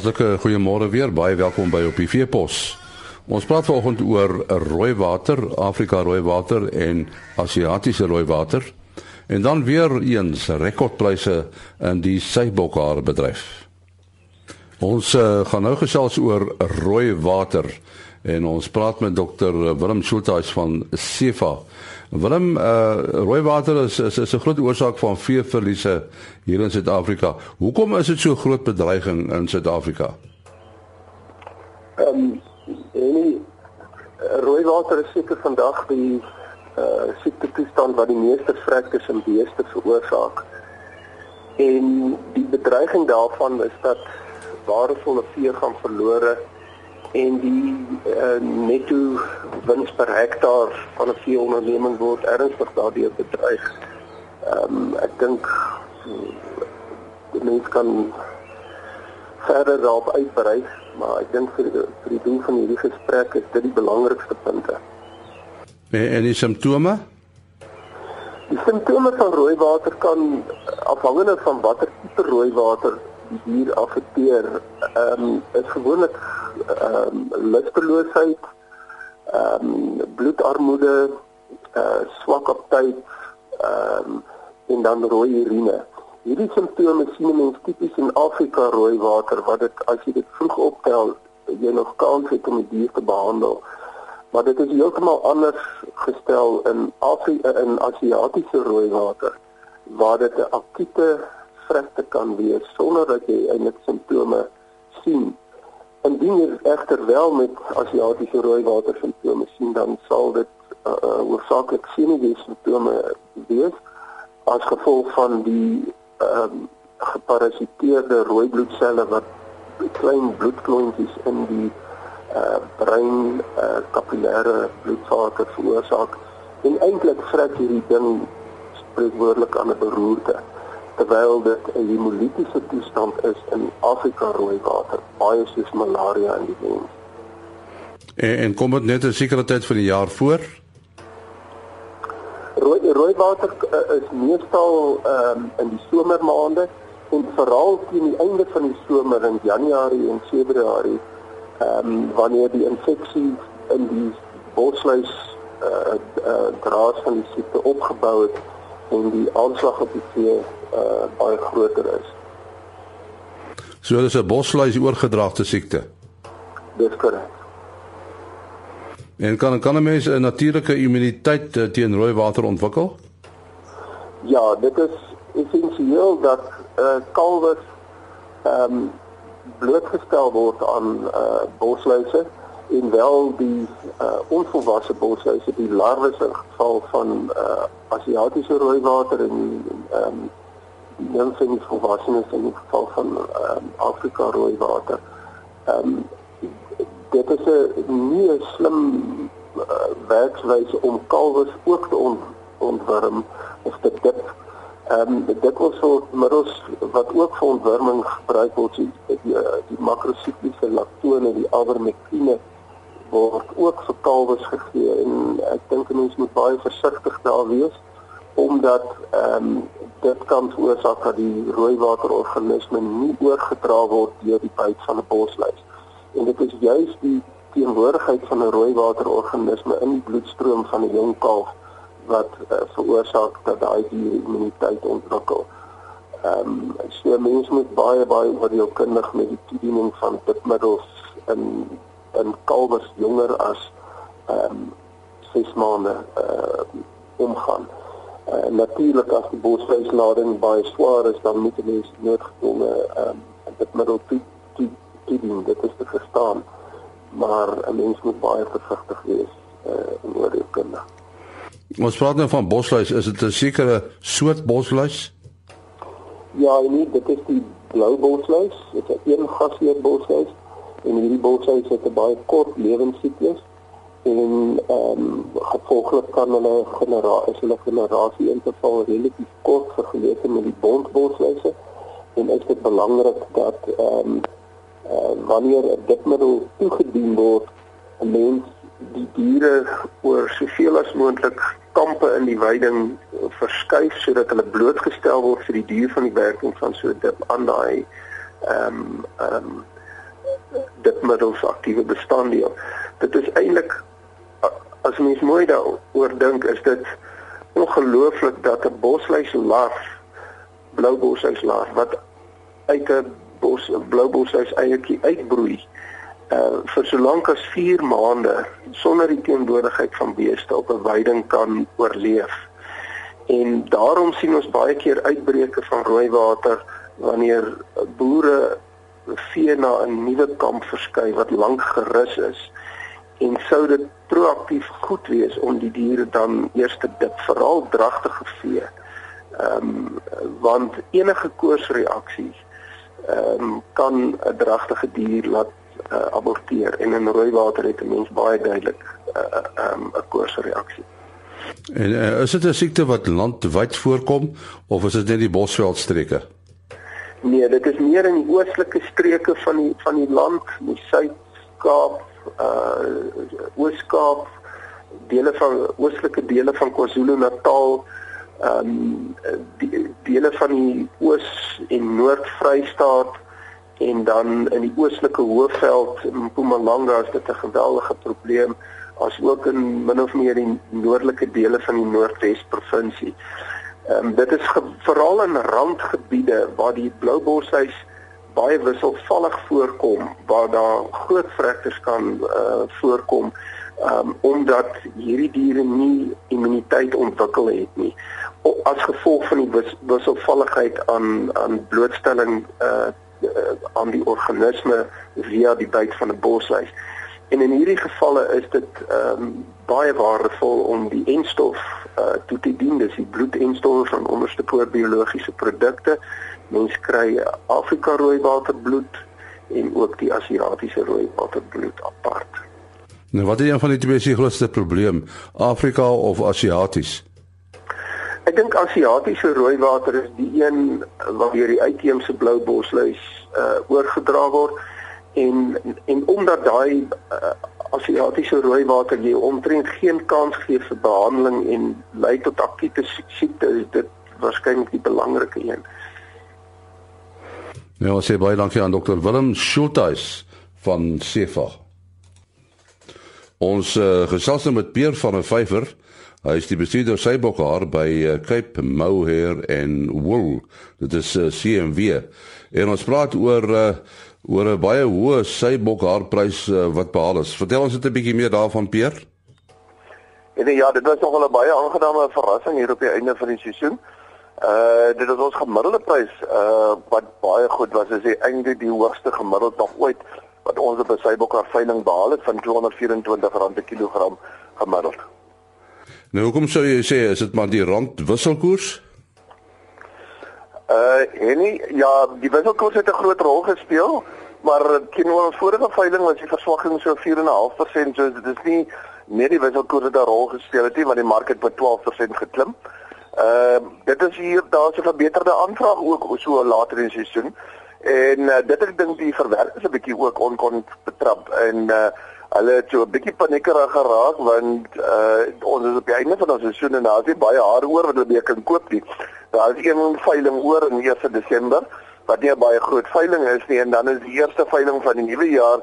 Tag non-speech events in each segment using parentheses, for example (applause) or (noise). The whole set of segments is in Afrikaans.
Hartlike goeiemôre weer. Baie welkom by op die Veepos. Ons praat vanoggend oor rooi water, Afrika rooi water en Asiatiese rooi water. En dan weer eens rekordpryse in die seibokhaar bedryf. Ons uh, gaan nou gesels oor rooi water en ons praat met dokter Willem Schultheiss van Sefa. Willem, uh, rooi water is is, is 'n groot oorsaak van veeverliese hier in Suid-Afrika. Hoekom is dit so groot bedreiging in Suid-Afrika? Ehm um, en rooi water is seker vandag die uh siekte toestand wat die meeste vrekkes in beeste veroorsaak. En die bedreiging daarvan is dat waardevolle vee gaan verlore en die uh, netto wins per hektaar van 'n veeonderneming word ernstig daardeur bedreig. Ehm um, ek dink die mens kan verder daarop uitbrei, maar ek dink vir vir die doel van hierdie gesprek is dit die belangrikste punte. En, en die simptome? Die simptome van rooi water kan afhangende van watter tipe rooi water die dier affekteer, ehm um, is gewoonlik ehm um, lusteloosheid, ehm um, bloedarmoede, uh swak aptyt, ehm um, en dan rooi urine. Hierdie simptome sien mense tipies in Afrika rooi water wat dit as jy dit vroeg optel, jy nog kans het om die dier te behandel. Maar dit is heeltemal anders gestel in Afrika in Asiatiese rooi water waar dit 'n akute vrugte kan wees sonder dat jy eintlik simptome sien. Indien jy egter wel met Asiatiese rooi water simptome sien, dan sal dit uh, uh, hoofsaaklik sinige simptome wees as gevolg van die ehm um, geparasiteerde rooi bloedselle wat klein bloedklontjies in die uh, brein uh, kapillêre bloedvaten veroorsaak en eintlik vrek hierdie ding spreekwoordelik aan 'n beroerte terwyl dit 'n hemolitiese toestand is in Afrika rooi water, baie soos malaria in die mens. En, en kom dit net 'n sekere tyd van die jaar voor? Rooi rooi water uh, is meestal um, in die somermaande en veral teen die einde van die somer in Januarie en Februarie, ehm um, wanneer die infeksie in die bosluis uh, uh, draas van die siekte opgebou het en die aanslag op die vee uh, baie groter is. So dis 'n bosluis oorgedraagde siekte. Dis korrek. En kan kan 'n mens 'n natuurlike immuniteit uh, teen rooi water ontwikkel? Ja, dit is essensieel dat uh, kalwers ehm um, blootgestel word aan uh, bosluise en wel die uh, onvolwasse bosluise die larwes in geval van uh, Asiatiese rooi water en ehm um, een van die volwassenes in die geval van um, Afrika rooi water. Ehm um, dit is 'n nie 'n slim uh, werkswyse om kalwers ook te ont, ontwurm of te dip. Ehm um, dit was so middels wat ook vir ontwurming gebruik word, die die, die makrosikliese laktone, die avermekine word ook vir kalwers gegee en ek dink mense moet baie versigtig daar wees omdat ehm um, dit kan veroorsaak dat die rooi waterorganisme nie oorgedra word deur die byt van 'n bosluis. En dit is juis die teenwoordigheid van 'n rooi waterorganisme in die bloedstroom van 'n jong kalf wat uh, veroorsaak dat daai dier immuniteit ontwikkel. Ehm um, so mense moet baie baie oordeelkundig met die toediening van dipmiddels in in kalwers jonger as ehm um, 6 maande uh, omgaan. Uh, natuurlik as die bosvleislading baie swaar is, dan moet jy noodgedwonge ehm um, dit middel toe toe doen. Dit is te verstaan. Maar 'n mens moet baie versigtig wees uh, in oordeelkunde. Ons praat nou van bosluis, is dit 'n sekere soort bosluis? Ja, nee, dit is die blou bosluis. Dit is 'n een gasheer bosluis en hierdie bosluis het 'n baie kort lewensiklus en ehm um, gevolglik kan hulle generasie is hulle generasie interval relatief kort vergeleke met die bondbosluise en is dit belangrik dat ehm um, uh, wanneer 'n dipmiddel toegedien word mens die diere oor soveel as moontlik kampe in die weiding verskuif sodat hulle blootgestel word vir die duur van die werking van so 'n dip aan daai ehm um, ehm um, dipmiddels aktiewe bestanddeel. Dit is eintlik as mens mooi daaroor dink, is dit ongelooflik dat 'n bosluislarf, blou bosluislarf wat uit 'n bos blou bosluis eietjie uitbroei uh vir so lank as 4 maande sonder die teenwoordigheid van beeste op 'n weiding kan oorleef. En daarom sien ons baie keer uitbreke van rooi water wanneer boere vee na 'n nuwe kamp verskuif wat lank gerus is en sou dit proaktief goed wees om die diere dan eers te dip veral dragtige vee. Ehm um, want enige koorsreaksie ehm um, kan 'n dragtige dier laat uh, aborteer en in rooi water het 'n mens baie duidelik 'n uh, um, koorsreaksie. En uh, is dit 'n siekte wat landwyd voorkom of is dit net die bosveldstreke? Nee, dit is meer in die oostelike streke van die van die land, die Suid-Kaap, uh Oos-Kaap, dele van oostelike dele van KwaZulu-Natal, um, die dele van die Oos- en Noord-Vrystaat en dan in die oostelike Hoëveld in Mpumalanga is dit 'n geweldige probleem as ook in min of meer die noordelike dele van die Noordwes provinsie. Ehm um, dit is veral in randgebiede waar die blouboshuis baie wisselvallig voorkom, waar daar groot vrekters kan uh voorkom um omdat hierdie diere nie immuniteit ontwikkel het nie as gevolg van die wisselvalligheid aan aan blootstelling uh aan die organisme via die byt van 'n boshuis. En in hierdie gevalle is dit ehm um, baie waardevol om die enstof uh toe te dien, dis die bloedenstof van onderste poor biologiese produkte. Mens kry Afrika rooi waterbloed en ook die Asiatiese rooi waterbloed apart. Nou wat is een van die twee se grootste probleem, Afrika of Asiaties? Ek dink Asiatiese rooi water is die een wat deur die uitheemse blou bosluis uh oorgedra word en en omdat daai uh, Asiatiese rooi water jy omtrent geen kans gee vir behandeling en lei tot akute siekte is dit waarskynlik die belangrike een. Ja, ons sê baie dankie aan dokter Willem Schulteis van Sefa. Ons uh, gesels nou met Peer van 'n vyfer. Hy is die bestuurder Sybokhaar by uh, Cape Mohair en Wool. Dit is uh, CMW. En ons praat oor uh, oor 'n baie hoë Sybokhaarprys uh, wat behaal is. Vertel ons net 'n bietjie meer daarvan, Peer. En ja, dit was nogal 'n baie aangename verrassing hier op die einde van die seisoen. Uh dit is ons gemiddelde prys uh wat baie goed was. Dit is eintlik die hoogste gemiddeld nog ooit wat ons op 'n Sybokhaar veiling behaal het van R224 per kilogram gemiddeld. Nou hoekom sou jy sê is dit maar die rand wisselkoers? Uh en ja, die wisselkoers het 'n groot rol gespeel, maar teenoor ons vorige veiling was die verswakking so 4.5%, so dit is nie net die wisselkoers wat 'n rol gespeel het nie, maar die mark het met 12% geklim. Uh dit is hier daar's 'n verbeterde aanvraag ook so later in die seisoen. En uh, dit ek dink die verwerkers 'n bietjie ook onkon betrap en uh hulle het so 'n bietjie paniekerig geraak want uh ons is op die einde van ons seisoen en daar is baie haar oor wat hulle kan koop nie. Daar is een veiling oor in 1 Desember wat nie baie groot veiling is nie en dan is die eerste veiling van die nuwe jaar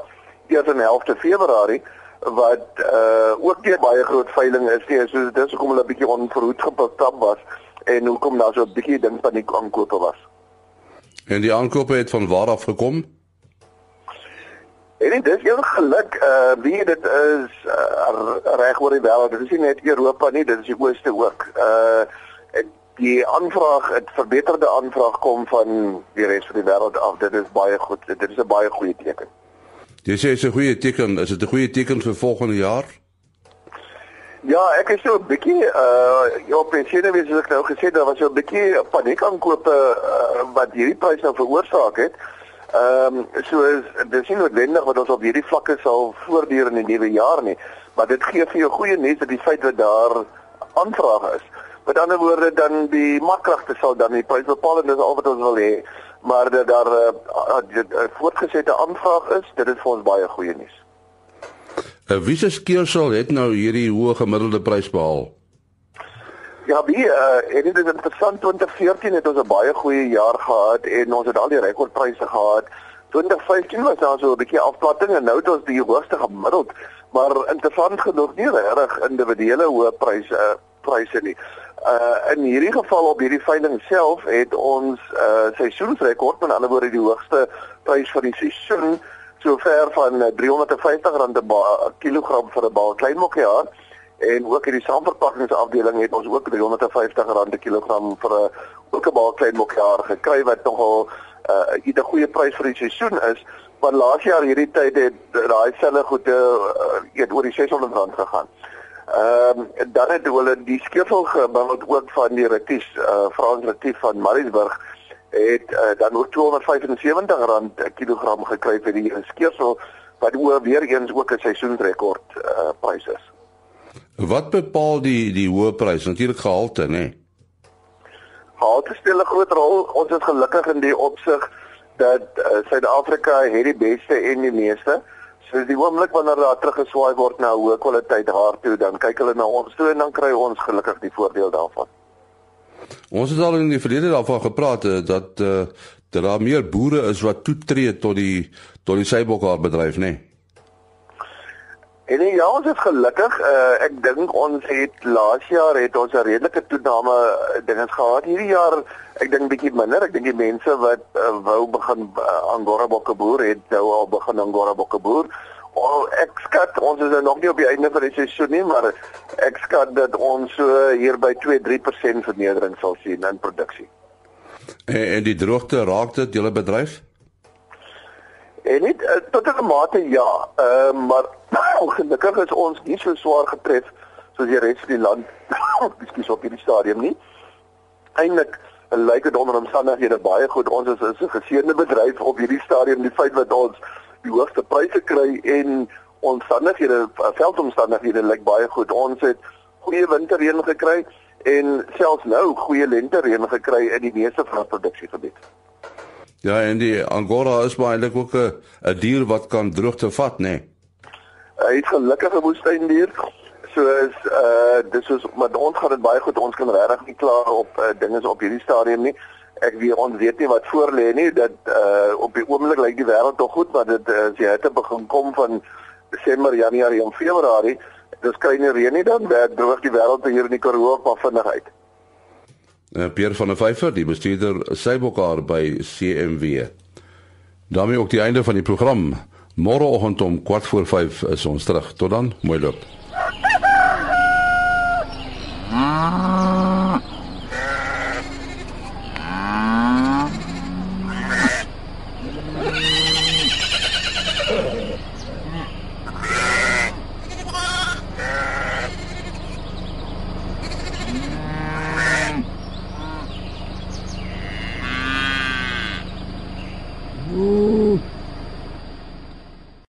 eers in 11de Februarie wat uh ook nie baie groot veiling is nie. So dis hoekom hulle 'n bietjie onverhoed gepastap was en hoekom daar so 'n bietjie ding paniek aankope was. En die aankope het van waar af gekom? En dit is heel geluk uh wie dit is uh, reg oor die wêreld. Dit is nie net Europa nie, dit is die ooste ook. Uh die aanvraag, het verbeterde aanvraag kom van die res van die wêreld af. Dit is baie goed. Dit is 'n baie goeie teken. Jy sê dit is 'n goeie teken. Is dit 'n goeie teken vir volgende jaar? Ja, ek is so 'n bietjie uh ja, pensioene wie ek nou gesê daar was so 'n bietjie paniek aankope uh, wat hierdie prys nou veroorsaak het. Ehm um, so is dis nie noodwendig wat ons op hierdie vlakke sal voortduur in die nuwe jaar nie, maar dit gee vir jou goeie nuus dat die feit dat daar aanvraag is. Met ander woorde dan die markkragte sal dan die prys bepaal en dis al wat ons wil hê, maar dat daar 'n uh, uh, voortgesette aanvraag is, dit is vir ons baie goeie nuus. Uh, wie se skeursel het nou hierdie hoë gemiddelde prys behaal? Ja, wie uh, dit is interessant 2014 het ons 'n baie goeie jaar gehad en ons het al die rekordpryse gehad 2015 was daar so 'n bietjie afplatting en nou het ons die hoogste gemiddeld, maar interessant genoeg nie regtig individuele hoë pryse uh, pryse nie. Uh in hierdie geval op hierdie veiling self het ons uh seisoensrekord, met ander woorde die hoogste prys van die seisoen sover van R350 per kilogram vir 'n baal kleinmokkejaar en ook in die saamverpakkingsafdeling het ons ook R350 per kilogram vir 'n ook 'n baal kleinmokkejaar gekry wat nogal uh 'n goeie prys vir die seisoen is want laas jaar hierdie tyd het daai selle goede uh, eet oor die R600 gegaan. Ehm um, dan het hulle die skevel gebou ook van die Retief uh Frans Retief van Maritzburg het uh, dan ook R275 per kilogram gekry vir die skeersel wat oor weer eens ook 'n seisoensrekord uh, prys is. Wat bepaal die die hoë prys? Natuurlik gehalte, nê? Nee. Gehalte speel 'n groot rol. Ons is gelukkig in die opsig dat uh, Suid-Afrika het die beste en die meeste. So die oomblik wanneer daar teruggeswaai word na hoë kwaliteit haar toe, dan kyk hulle na ons toe en dan kry ons gelukkig die voordeel daarvan. Ons het al in die verlede daarvan gepraat eh, dat uh, dat daar meer boere is wat toetree tot die tot die seibokhaar bedryf, nê. Nee. En ja, ons is gelukkig. Uh, ek dink ons het laas jaar het ons 'n redelike toename dinge gehad. Hierdie jaar ek dink bietjie minder. Ek dink die mense wat uh, wou begin uh, angora bokke boer het nou al begin angora bokke boer. Oh, ek skat ons is nog nie op die einde van die seisoen nie, maar ek skat dat ons so hier by 2-3% vernedering sal sien in produksie. En, en die droogte raak dit julle bedryf? En dit uh, tot 'n mate ja, uh, maar (clears throat) ongelukkig is ons nie so swaar getref soos die res van die land. (clears throat) Ekskuus op hierdie stadium nie. Eindelik lyk dit onder omstandighede baie goed. Ons is 'n geseënde bedryf op hierdie stadium. Die feit dat ons die hoogste pryse kry en omstandighede veldomstandighede lyk baie goed. Ons het goeie winterreën gekry en selfs nou goeie lentereën gekry in die meeste van ons produksiegebied. Ja, en die angora is maar eintlik ook 'n 'n dier wat kan droogte vat, nê. Nee. Hy het gelukkige woestyndier. So is uh dis is maar ons gaan dit baie goed. Ons kan regtig nie klaar op uh, dinge op hierdie stadium nie ek weet ons weet nie wat voor lê nie dat uh op die oomblik lyk die wêreld nog goed maar dit uh, as jy het begin kom van Desember, Januarie en Februarie dis kry nie reën nie dan werk droog die wêreld hier in die Karoo maar vinnig uit. Uh, Pierre van der Vyver, die bestuurder Sybokar by CMW. daarmee ook die einde van die program. Môreoggend om 4 voor 5 is ons terug. Tot dan, mooi loop.